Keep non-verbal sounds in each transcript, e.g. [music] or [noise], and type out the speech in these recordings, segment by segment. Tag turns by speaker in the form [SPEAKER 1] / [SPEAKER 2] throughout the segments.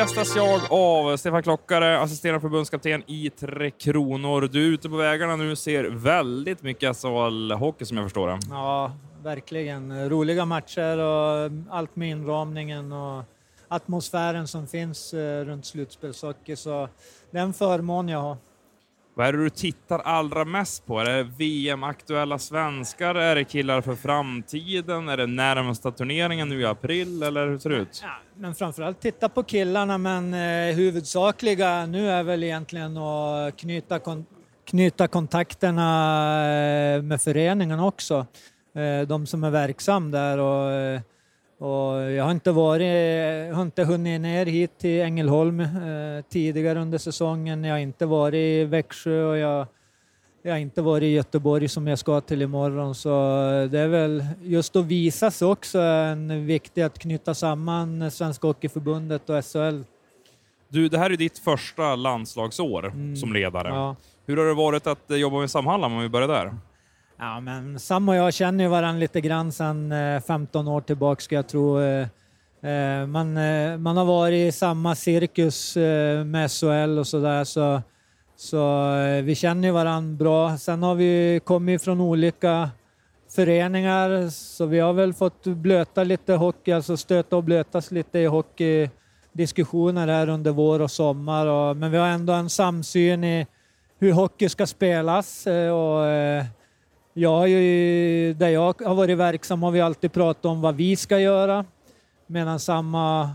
[SPEAKER 1] Gästas jag av Stefan Klockare, assisterande förbundskapten i Tre Kronor. Du är ute på vägarna nu ser väldigt mycket SHL-hockey som jag förstår det.
[SPEAKER 2] Ja, verkligen. Roliga matcher och allt med inramningen och atmosfären som finns eh, runt slutspelshockey. Så det är en förmån jag har.
[SPEAKER 1] Vad är det du tittar allra mest på? Är det VM-aktuella svenskar? Är det killar för framtiden? Är det närmsta turneringen nu i april? Eller hur ser det ut?
[SPEAKER 2] Ja, men framförallt titta på killarna, men eh, huvudsakliga nu är väl egentligen att knyta, kon knyta kontakterna eh, med föreningen också. Eh, de som är verksam där och eh, och jag har inte, varit, har inte hunnit ner hit till Ängelholm eh, tidigare under säsongen. Jag har inte varit i Växjö och jag, jag har inte varit i Göteborg som jag ska till imorgon. Så det är väl just att visa sig också en viktigt att knyta samman Svenska Hockeyförbundet och SHL.
[SPEAKER 1] Du, det här är ditt första landslagsår mm. som ledare.
[SPEAKER 2] Ja.
[SPEAKER 1] Hur har det varit att jobba med Sam om vi börjar där?
[SPEAKER 2] Ja, men Sam och jag känner ju varandra lite grann sedan 15 eh, år tillbaka ska jag tro. Eh, eh, man, man har varit i samma cirkus med SHL och sådär så, så vi känner ju varandra bra. Sen har vi kommit från olika föreningar så vi har väl fått blöta lite hockey, alltså stöta och blötas lite i hockeydiskussioner här under vår och sommar. Och, men vi har ändå en samsyn i hur hockey ska spelas. Och, ju, där jag har varit verksam har vi alltid pratat om vad vi ska göra medan samma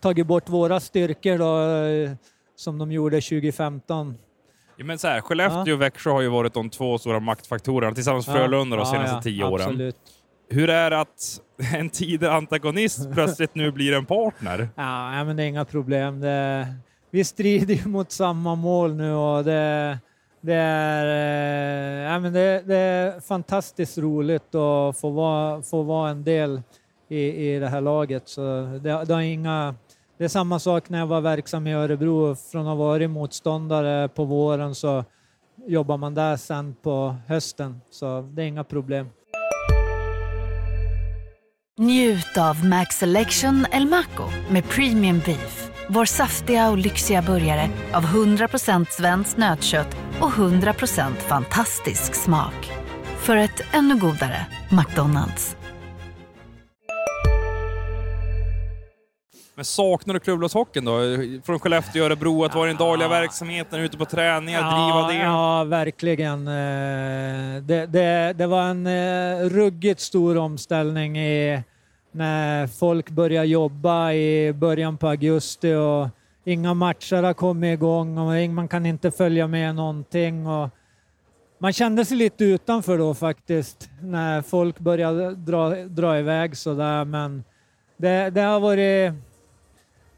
[SPEAKER 2] tagit bort våra styrkor då, som de gjorde 2015.
[SPEAKER 1] Ja, men så här, Skellefteå ja. och Växjö har ju varit de två stora maktfaktorerna tillsammans med ja. Frölunda de senaste ja, tio åren.
[SPEAKER 2] Absolut.
[SPEAKER 1] Hur är det att [laughs] en tidigare antagonist [laughs] plötsligt nu blir en partner?
[SPEAKER 2] Ja, men det är inga problem. Det, vi strider ju mot samma mål nu och det det är, eh, ja, men det, det, är fantastiskt roligt att få vara, få vara en del i, i det här laget. Så det, det, har inga, det är samma sak när jag var verksam i Örebro. Från att ha varit motståndare på våren så jobbar man där sen på hösten. Så det är inga problem.
[SPEAKER 3] Njut av Max Selection El Maco med Premium Beef. Vår saftiga och lyxiga burgare av 100% svenskt nötkött och 100% fantastisk smak. För ett ännu godare McDonalds.
[SPEAKER 1] Men saknar du klubblagshockeyn då? Från Skellefteå och Örebro, att vara i den dagliga verksamheten, ute på träningar, ja, driva det?
[SPEAKER 2] Ja, verkligen. Eh, det, det, det var en eh, ruggigt stor omställning i när folk börjar jobba i början på augusti och inga matcher har kommit igång och man kan inte följa med någonting. Och man kände sig lite utanför då faktiskt när folk började dra, dra iväg sådär men det, det har varit...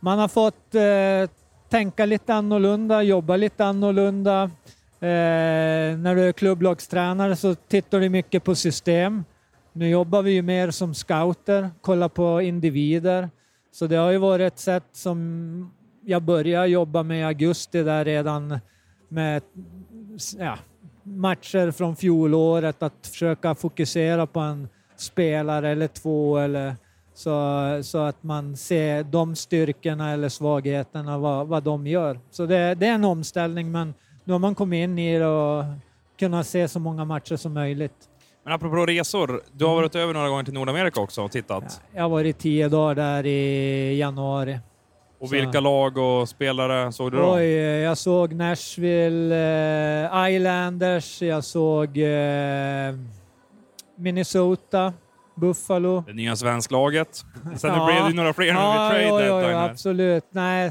[SPEAKER 2] Man har fått eh, tänka lite annorlunda, jobba lite annorlunda. Eh, när du är klubblagstränare så tittar du mycket på system. Nu jobbar vi ju mer som scouter, kollar på individer. Så det har ju varit ett sätt som jag började jobba med augusti där redan med ja, matcher från fjolåret, att försöka fokusera på en spelare eller två eller så, så att man ser de styrkorna eller svagheterna, vad, vad de gör. Så det, det är en omställning men nu har man kommit in i det och kunnat se så många matcher som möjligt.
[SPEAKER 1] Men apropå resor, du har varit över några gånger till Nordamerika också och tittat?
[SPEAKER 2] Ja, jag har varit tio dagar där i januari.
[SPEAKER 1] Och vilka lag och spelare såg du då?
[SPEAKER 2] Oj, jag såg Nashville eh, Islanders, jag såg eh, Minnesota, Buffalo.
[SPEAKER 1] Det nya svensklaget. Sen
[SPEAKER 2] ja,
[SPEAKER 1] blev det några fler ja,
[SPEAKER 2] vid trade ja, ja, absolut. Nej,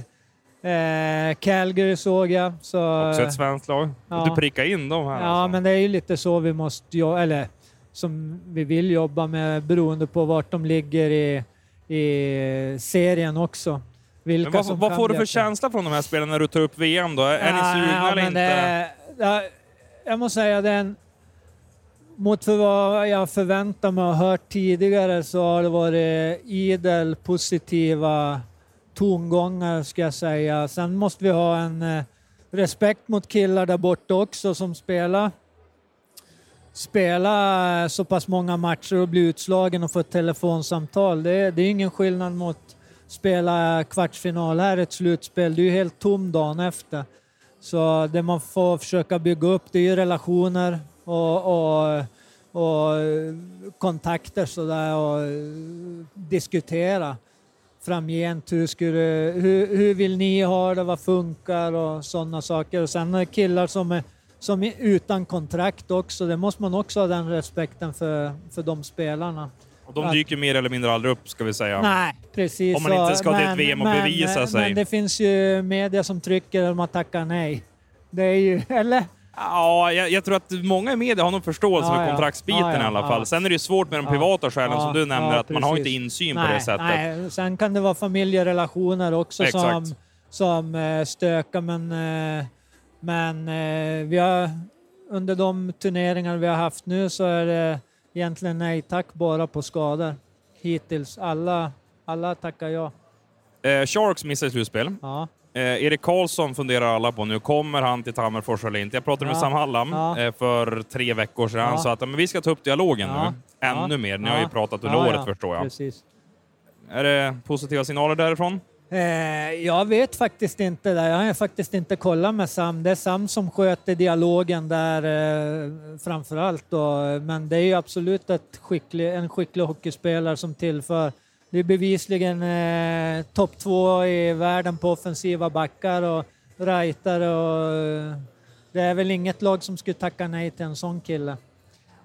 [SPEAKER 2] eh, Calgary såg jag. Så,
[SPEAKER 1] Också ett svenskt lag. Ja. Du prickade in dem här.
[SPEAKER 2] Ja, alltså. men det är ju lite så vi måste, eller som vi vill jobba med beroende på vart de ligger i, i serien också.
[SPEAKER 1] Vilka men vad, vad får du för känsla från de här spelarna när du tar upp VM då? Är ja, ni sugna ja, eller inte? Det,
[SPEAKER 2] ja, jag måste säga den mot för vad jag förväntar mig och hört tidigare så har det varit idel positiva tongångar ska jag säga. Sen måste vi ha en eh, respekt mot killar där borta också som spelar spela så pass många matcher och bli utslagen och få ett telefonsamtal. Det det är ingen skillnad mot spela kvartsfinal här, ett slutspel. Det är ju helt tom dagen efter. Så det man får försöka bygga upp det är ju relationer och, och, och kontakter sådär och diskutera framgent. Hur, skulle, hur, hur vill ni ha det? Vad funkar? Och sådana saker. Och sen killar som är, som är utan kontrakt också. Det måste man också ha den respekten för, för de spelarna.
[SPEAKER 1] Och de dyker mer eller mindre aldrig upp, ska vi säga.
[SPEAKER 2] Nej, precis.
[SPEAKER 1] Om man inte ska till ett VM och
[SPEAKER 2] men,
[SPEAKER 1] bevisa sig.
[SPEAKER 2] Men det finns ju media som trycker om att tacka nej. Det är ju, [laughs] eller?
[SPEAKER 1] Ja, jag, jag, tror att många i media har nog förståelse
[SPEAKER 2] Ja,
[SPEAKER 1] för kontraktsbiten
[SPEAKER 2] Ja, ja,
[SPEAKER 1] i alla fall. Sen är det ju svårt med de privata skälen som du nämner, att man har inte insyn på
[SPEAKER 2] nej,
[SPEAKER 1] det sättet.
[SPEAKER 2] Nej. Sen kan det vara familjerelationer också
[SPEAKER 1] Exakt.
[SPEAKER 2] som, som eh, stökar, men, eh, men eh, vi har, under de turneringar vi har haft nu så är det egentligen nej tack bara på skador. Hittills. Alla, alla tackar ja.
[SPEAKER 1] Eh, Sharks missar i slutspel.
[SPEAKER 2] ja.
[SPEAKER 1] Eh, Erik Karlsson funderar alla på nu. Kommer han till Tammerfors eller inte? Jag pratade med
[SPEAKER 2] Ja.
[SPEAKER 1] Sam Hallam
[SPEAKER 2] Ja.
[SPEAKER 1] eh, för tre veckor sedan.
[SPEAKER 2] Ja.
[SPEAKER 1] sa att men vi ska ta upp dialogen nu. Ännu mer. Ni har ju pratat under året förstår jag.
[SPEAKER 2] Precis.
[SPEAKER 1] Är det positiva signaler därifrån?
[SPEAKER 2] Eh, jag vet faktiskt inte det. Jag har faktiskt inte kollat med Sam. Det är Sam som sköter dialogen där eh, framför allt. Då. Men det är ju absolut ett skicklig, en skicklig hockeyspelare som tillför. Det är bevisligen eh, topp två i världen på offensiva backar och rightare och eh, det är väl inget lag som skulle tacka nej till en sån kille.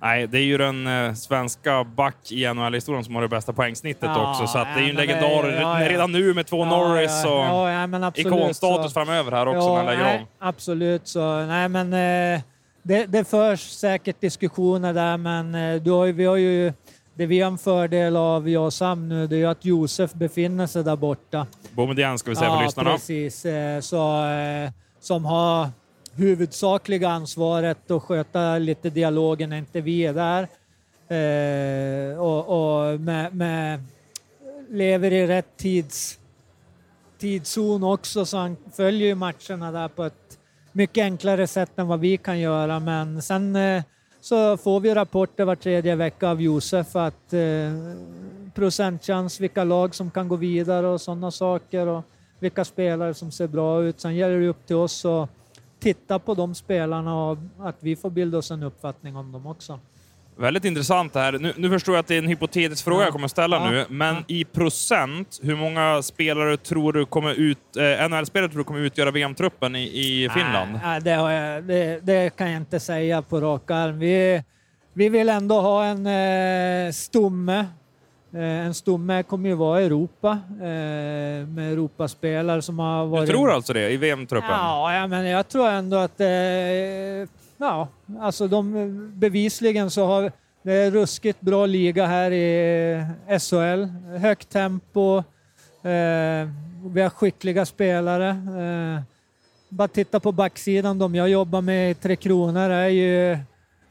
[SPEAKER 1] Nej, det är ju den eh, svenska back i NHL-historien som har det bästa poängsnittet
[SPEAKER 2] Ja,
[SPEAKER 1] också. Så det är ju en
[SPEAKER 2] ja,
[SPEAKER 1] legendar
[SPEAKER 2] ja, ja.
[SPEAKER 1] redan nu med två Norris
[SPEAKER 2] ja,
[SPEAKER 1] och
[SPEAKER 2] ja, ja,
[SPEAKER 1] ikonstatus framöver här också när han lägger
[SPEAKER 2] nej,
[SPEAKER 1] av.
[SPEAKER 2] Absolut, så nej men eh, det, det förs säkert diskussioner där men eh, du har vi har ju det vi har en fördel av, jag och Sam nu, det är ju att Josef befinner sig där borta.
[SPEAKER 1] Boumedienne ska vi säga för lyssnarna.
[SPEAKER 2] precis. Eh, så, eh, som har huvudsakliga ansvaret och sköta lite dialogen när inte vi är där. Eh, och och med, med, lever i rätt tids, tidszon också så han följer ju matcherna där på ett mycket enklare sätt än vad vi kan göra. Men sen eh, så får vi rapporter var tredje vecka av Josef att eh, procentchans, vilka lag som kan gå vidare och sådana saker och vilka spelare som ser bra ut. Sen gäller det upp till oss att titta på de spelarna och att vi får bilda oss en uppfattning om dem också.
[SPEAKER 1] Väldigt intressant det här. Nu, nu förstår jag att det är en hypotetisk fråga
[SPEAKER 2] Ja.
[SPEAKER 1] jag kommer ställa
[SPEAKER 2] Ja.
[SPEAKER 1] nu, men
[SPEAKER 2] Ja.
[SPEAKER 1] i procent, hur många spelare tror du kommer ut, eh, NHL-spelare tror du kommer utgöra VM-truppen i, i Finland?
[SPEAKER 2] Nej, det, jag, det, det kan jag inte säga på rak arm. Vi, vi vill ändå ha en eh, stomme. Eh, en stomme kommer ju vara Europa eh, med Europaspelare som har
[SPEAKER 1] Du
[SPEAKER 2] varit...
[SPEAKER 1] tror alltså det, i VM-truppen?
[SPEAKER 2] Ja, men jag tror ändå att eh, ja, alltså de bevisligen så har det är ruskigt bra liga här i SHL. Högt tempo. Vi har skickliga spelare. Bara titta på backsidan. De jag jobbar med i Tre Kronor är ju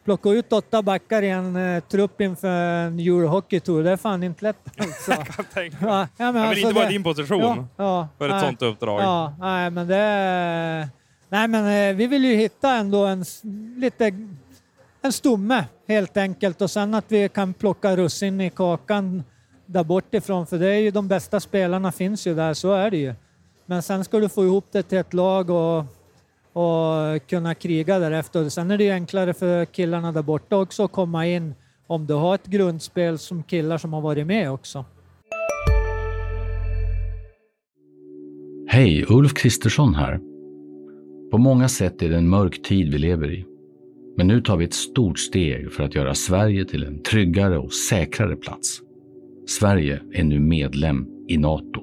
[SPEAKER 2] plocka ut åtta backar i en eh, trupp inför en Eurohockey Tour. Det är fan inte lätt [laughs] alltså.
[SPEAKER 1] Jag tänker-
[SPEAKER 2] ja, ja, men alltså
[SPEAKER 1] inte vara i
[SPEAKER 2] det-
[SPEAKER 1] din position
[SPEAKER 2] Ja, ja,
[SPEAKER 1] för ett
[SPEAKER 2] nej.
[SPEAKER 1] sånt uppdrag.
[SPEAKER 2] Ja, nej men det... Nej men eh, vi vill ju hitta ändå en lite... En stomme helt enkelt och sen att vi kan plocka russin i kakan där bortifrån för det är ju de bästa spelarna finns ju där, så är det ju. Men sen ska du få ihop det till ett lag och, och kunna kriga därefter. Sen är det ju enklare för killarna där borta också att komma in om du har ett grundspel som killar som har varit med också.
[SPEAKER 4] Hej, Ulf Kristersson här. På många sätt är det en mörk tid vi lever i. Men nu tar vi ett stort steg för att göra Sverige till en tryggare och säkrare plats. Sverige är nu medlem i Nato.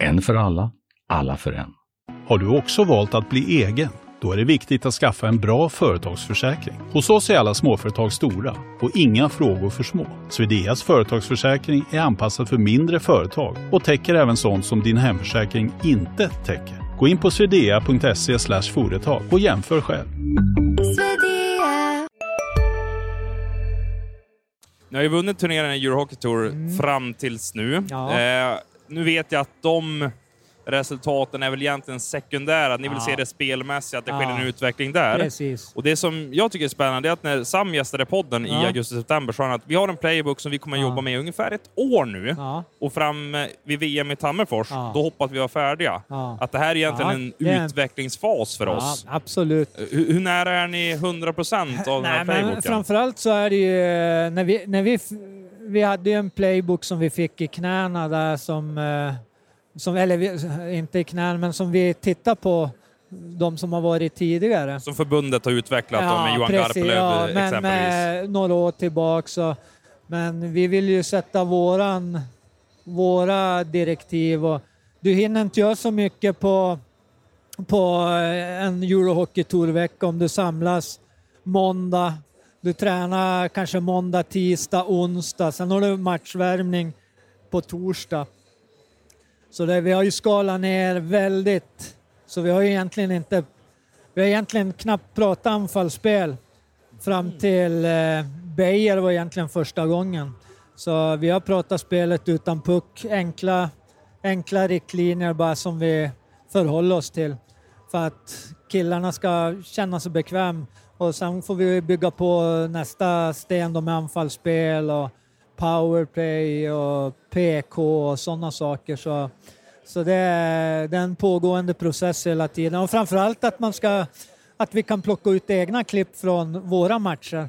[SPEAKER 4] En för alla, alla för en.
[SPEAKER 5] Har du också valt att bli egen? Då är det viktigt att skaffa en bra företagsförsäkring. Hos oss är alla småföretag stora och inga frågor för små. Swedeas företagsförsäkring är anpassad för mindre företag och täcker även sånt som din hemförsäkring inte täcker. Gå in på swedea.se företag och jämför själv.
[SPEAKER 1] Ni har ju vunnit turneringen i Eurohockey Tour fram tills nu.
[SPEAKER 2] Ja.
[SPEAKER 1] Eh, nu vet jag att de resultaten är väl egentligen sekundära. Ni vill
[SPEAKER 2] Ja.
[SPEAKER 1] se det spelmässiga, att det sker
[SPEAKER 2] Ja.
[SPEAKER 1] en utveckling där.
[SPEAKER 2] Precis.
[SPEAKER 1] Och det som jag tycker är spännande är att när Sam gästade podden i
[SPEAKER 2] Ja.
[SPEAKER 1] augusti-september sa han att vi har en playbook som vi kommer att
[SPEAKER 2] Ja.
[SPEAKER 1] jobba med i ungefär ett år nu.
[SPEAKER 2] Ja,
[SPEAKER 1] Och fram eh, vid VM i Tammerfors,
[SPEAKER 2] Ja.
[SPEAKER 1] då hoppas vi vara färdiga.
[SPEAKER 2] ja.
[SPEAKER 1] Att det här är egentligen
[SPEAKER 2] Ja,
[SPEAKER 1] en
[SPEAKER 2] är
[SPEAKER 1] utvecklingsfas för
[SPEAKER 2] ja
[SPEAKER 1] oss.
[SPEAKER 2] absolut.
[SPEAKER 1] Hur, hur nära är ni 100% av den här
[SPEAKER 2] Nej, men
[SPEAKER 1] playbooken?
[SPEAKER 2] framförallt så är det ju eh, när vi, när vi, vi hade ju en playbook som vi fick i knäna där som, eh, som eller vi, inte i knäna, men som vi tittar på de som har varit tidigare.
[SPEAKER 1] Som förbundet har utvecklat då, med Johan Garpenlöv
[SPEAKER 2] ja, men
[SPEAKER 1] exempelvis.
[SPEAKER 2] med några år tillbaka. Så, men vi vill ju sätta våran, våra direktiv och du hinner inte göra så mycket på, på eh, en Eurohockey Tour-vecka om du samlas måndag. Du tränar kanske måndag, tisdag, onsdag. Sen har du matchvärmning på torsdag. Så det, vi har ju skalat ner väldigt. Så vi har ju egentligen inte... Vi har egentligen knappt pratat anfallsspel fram till eh, Beijer var egentligen första gången. Så vi har pratat spelet utan puck, enkla, enkla riktlinjer bara som vi förhåller oss till. För att killarna ska känna sig bekväm. Och sen får vi bygga på nästa sten med anfallsspel och powerplay och PK och sådana saker. Så, så det, är, det är en pågående process hela tiden. Och framförallt att man ska att vi kan plocka ut egna klipp från våra matcher.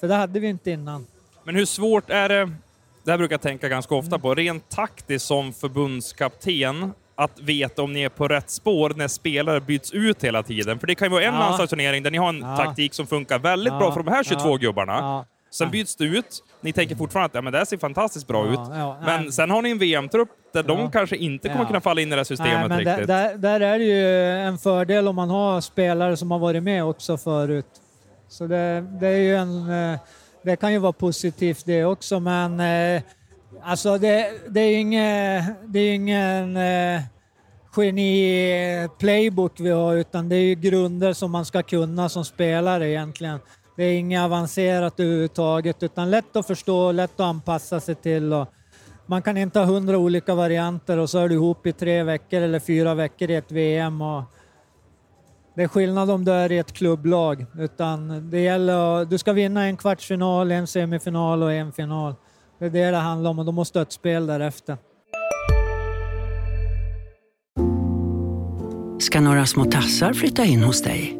[SPEAKER 2] För det hade vi inte innan.
[SPEAKER 1] Men hur svårt är det, det här brukar jag tänka ganska ofta på, rent taktiskt som förbundskapten, att veta om ni är på rätt spår när spelare byts ut hela tiden. För det kan ju vara en
[SPEAKER 2] Ja.
[SPEAKER 1] landslagsturnering där ni har en
[SPEAKER 2] Ja.
[SPEAKER 1] taktik som funkar väldigt
[SPEAKER 2] Ja.
[SPEAKER 1] bra för de här 22
[SPEAKER 2] Ja.
[SPEAKER 1] gubbarna. Sen byts det ut. Ni tänker fortfarande att ja, men det här ser fantastiskt bra
[SPEAKER 2] Ja,
[SPEAKER 1] ut.
[SPEAKER 2] ja,
[SPEAKER 1] men
[SPEAKER 2] nej.
[SPEAKER 1] sen har ni en VM-trupp där de kanske inte kommer kunna falla in i det här systemet
[SPEAKER 2] Nej,
[SPEAKER 1] riktigt.
[SPEAKER 2] där, där är det ju en fördel om man har spelare som har varit med också förut. Så det, det är ju en... eh, Det kan ju vara positivt det också, men eh, alltså det, det är ju ingen, det är ingen eh, geni-playbook vi har, utan det är ju grunder som man ska kunna som spelare egentligen. Det är inget avancerat överhuvudtaget, utan lätt att förstå, lätt att anpassa sig till. Och, man kan inte ha hundra olika varianter och så är du ihop i tre veckor eller fyra veckor i ett VM. Och det är skillnad om du är i ett klubblag. Utan det gäller att, du ska vinna en kvartsfinal, en semifinal och en final. Det är det det handlar om och då måste du ha ett spel därefter.
[SPEAKER 6] ska några små tassar flytta in hos dig.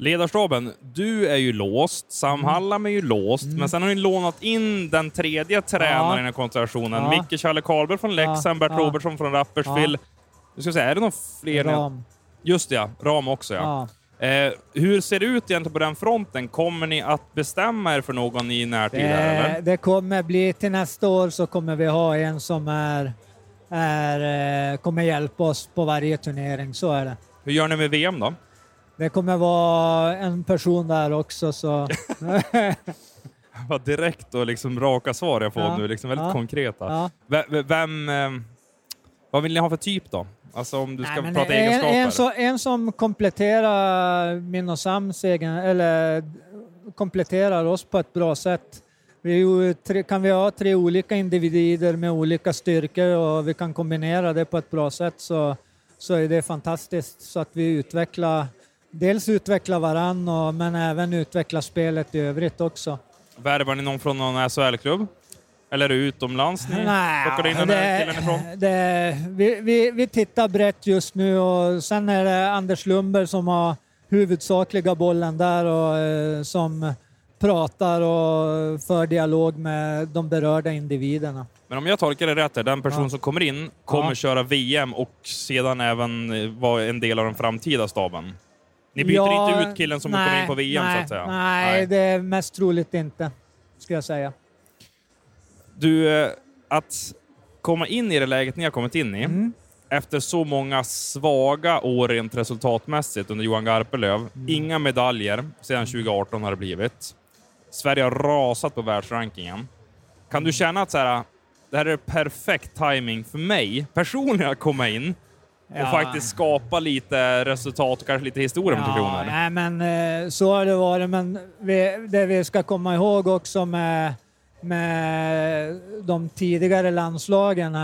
[SPEAKER 1] Ledarstaben, du är ju låst, Sam Hallam är ju låst, men sen har ni lånat in den tredje tränaren
[SPEAKER 2] Ja.
[SPEAKER 1] i den konstellationen.
[SPEAKER 2] Ja.
[SPEAKER 1] Micke Challe Karlberg från Leksand,
[SPEAKER 2] Ja.
[SPEAKER 1] Bert
[SPEAKER 2] Ja.
[SPEAKER 1] Robertsson från Rapperswil. Du ska säga, är det någon fler?
[SPEAKER 2] Ram.
[SPEAKER 1] Just det, ja. Ram också ja.
[SPEAKER 2] Ja.
[SPEAKER 1] Eh, hur ser det ut egentligen på den fronten? Kommer ni att bestämma er för någon i närtid?
[SPEAKER 2] Det,
[SPEAKER 1] eller?
[SPEAKER 2] det kommer bli till nästa år så kommer vi ha en som är, är, eh, kommer hjälpa oss på varje turnering. Så är det.
[SPEAKER 1] Hur gör ni med VM då?
[SPEAKER 2] Det kommer vara en person där också så [laughs] [laughs]
[SPEAKER 1] Vad direkt och liksom raka svar jag får
[SPEAKER 2] Ja.
[SPEAKER 1] nu, liksom väldigt
[SPEAKER 2] Ja.
[SPEAKER 1] konkreta.
[SPEAKER 2] ja.
[SPEAKER 1] Vem, eh, vad vill ni ha för typ då? Alltså om du ska
[SPEAKER 2] Nej,
[SPEAKER 1] prata
[SPEAKER 2] en,
[SPEAKER 1] egenskaper.
[SPEAKER 2] en, så, en som kompletterar min och Sams egen, eller kompletterar oss på ett bra sätt. Vi kan vi ha tre olika individer med olika styrkor och vi kan kombinera det på ett bra sätt så, så är det fantastiskt så att vi utvecklar, dels utvecklar varann och, men även utvecklar spelet i övrigt också.
[SPEAKER 1] Värvar ni någon från någon SHL-klubb? Eller är det utomlands ni plockar in den här killen ifrån?
[SPEAKER 2] det, vi, vi, vi tittar brett just nu och sen är det Anders Lundberg som har huvudsakliga bollen där och eh, som pratar och för dialog med de berörda individerna.
[SPEAKER 1] Men om jag tolkar det rätt, den person
[SPEAKER 2] Ja.
[SPEAKER 1] som kommer in kommer
[SPEAKER 2] Ja.
[SPEAKER 1] köra VM och sedan även eh, vara en del av den framtida staben? Ni byter
[SPEAKER 2] Ja,
[SPEAKER 1] inte ut killen som
[SPEAKER 2] nej,
[SPEAKER 1] kommer in på VM
[SPEAKER 2] nej,
[SPEAKER 1] så att säga?
[SPEAKER 2] Nej, det är mest troligt inte, ska jag säga.
[SPEAKER 1] Du, eh, att komma in i det läget ni har kommit in i,
[SPEAKER 2] Mm.
[SPEAKER 1] efter så många svaga år rent resultatmässigt under Johan Garpenlöv.
[SPEAKER 2] Mm.
[SPEAKER 1] Inga medaljer sedan 2018 har det blivit. Sverige har rasat på världsrankingen. Kan du känna att så här, det här är perfekt timing för mig personligen att komma in och
[SPEAKER 2] Ja.
[SPEAKER 1] faktiskt skapa lite resultat och kanske lite historia med Tre Kronor?
[SPEAKER 2] nej, men eh, så har det varit. Men vi, det vi ska komma ihåg också med, med de tidigare landslagen,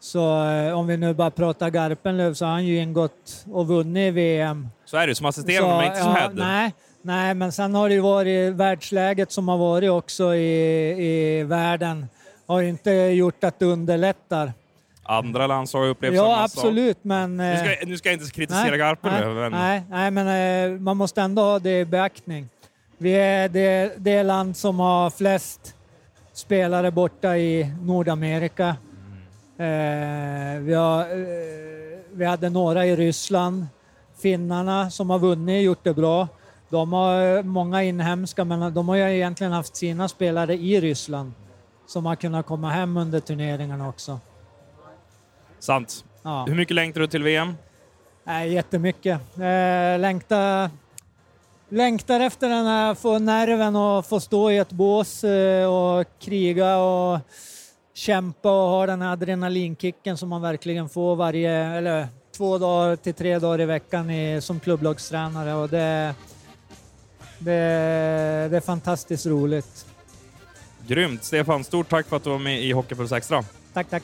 [SPEAKER 2] så eh, om vi nu bara pratar Garpenlöv, så har han ju ingått och vunnit VM.
[SPEAKER 1] Så är det som assisterande, men inte som head.
[SPEAKER 2] nej, nej, men sen har det ju varit världsläget som har varit också i, i världen. Har inte gjort att det underlättar.
[SPEAKER 1] Andra landslag har upplevt
[SPEAKER 2] Ja,
[SPEAKER 1] samma
[SPEAKER 2] absolut, men...
[SPEAKER 1] sak. Nu
[SPEAKER 2] eh,
[SPEAKER 1] ska, nu ska jag inte kritisera
[SPEAKER 2] Nej,
[SPEAKER 1] Garpenlöv,
[SPEAKER 2] nej,
[SPEAKER 1] men
[SPEAKER 2] nej, nej, men eh, man måste ändå ha det i beaktning. Vi är det, det land som har flest spelare borta i Nordamerika. Eh, vi, har, eh, vi hade några i Ryssland. Finnarna som har vunnit gjort det bra. De har eh, många inhemska, men de har ju egentligen haft sina spelare i Ryssland som har kunnat komma hem under turneringarna också.
[SPEAKER 1] Sant.
[SPEAKER 2] Ja.
[SPEAKER 1] Hur mycket längtar du till VM?
[SPEAKER 2] Nej, jättemycket. Eh, längtar, längtar efter den här, få nerven och få stå i ett bås eh, och kriga och kämpa och ha den här adrenalinkicken som man verkligen får varje, eller två dagar till tre dagar i veckan i, som klubblagstränare. Och det, det, det är fantastiskt roligt.
[SPEAKER 1] Grymt! Stefan, stort tack för att du var med i Hockeypuls Extra.
[SPEAKER 2] Tack, tack.